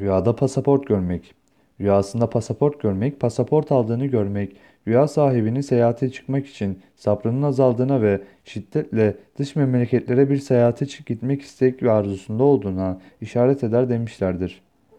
Rüyada pasaport görmek. Rüyasında pasaport görmek, pasaport aldığını görmek, rüya sahibinin seyahate çıkmak için sabrının azaldığına ve şiddetle dış memleketlere bir seyahate çık gitmek istek ve arzusunda olduğuna işaret eder demişlerdir.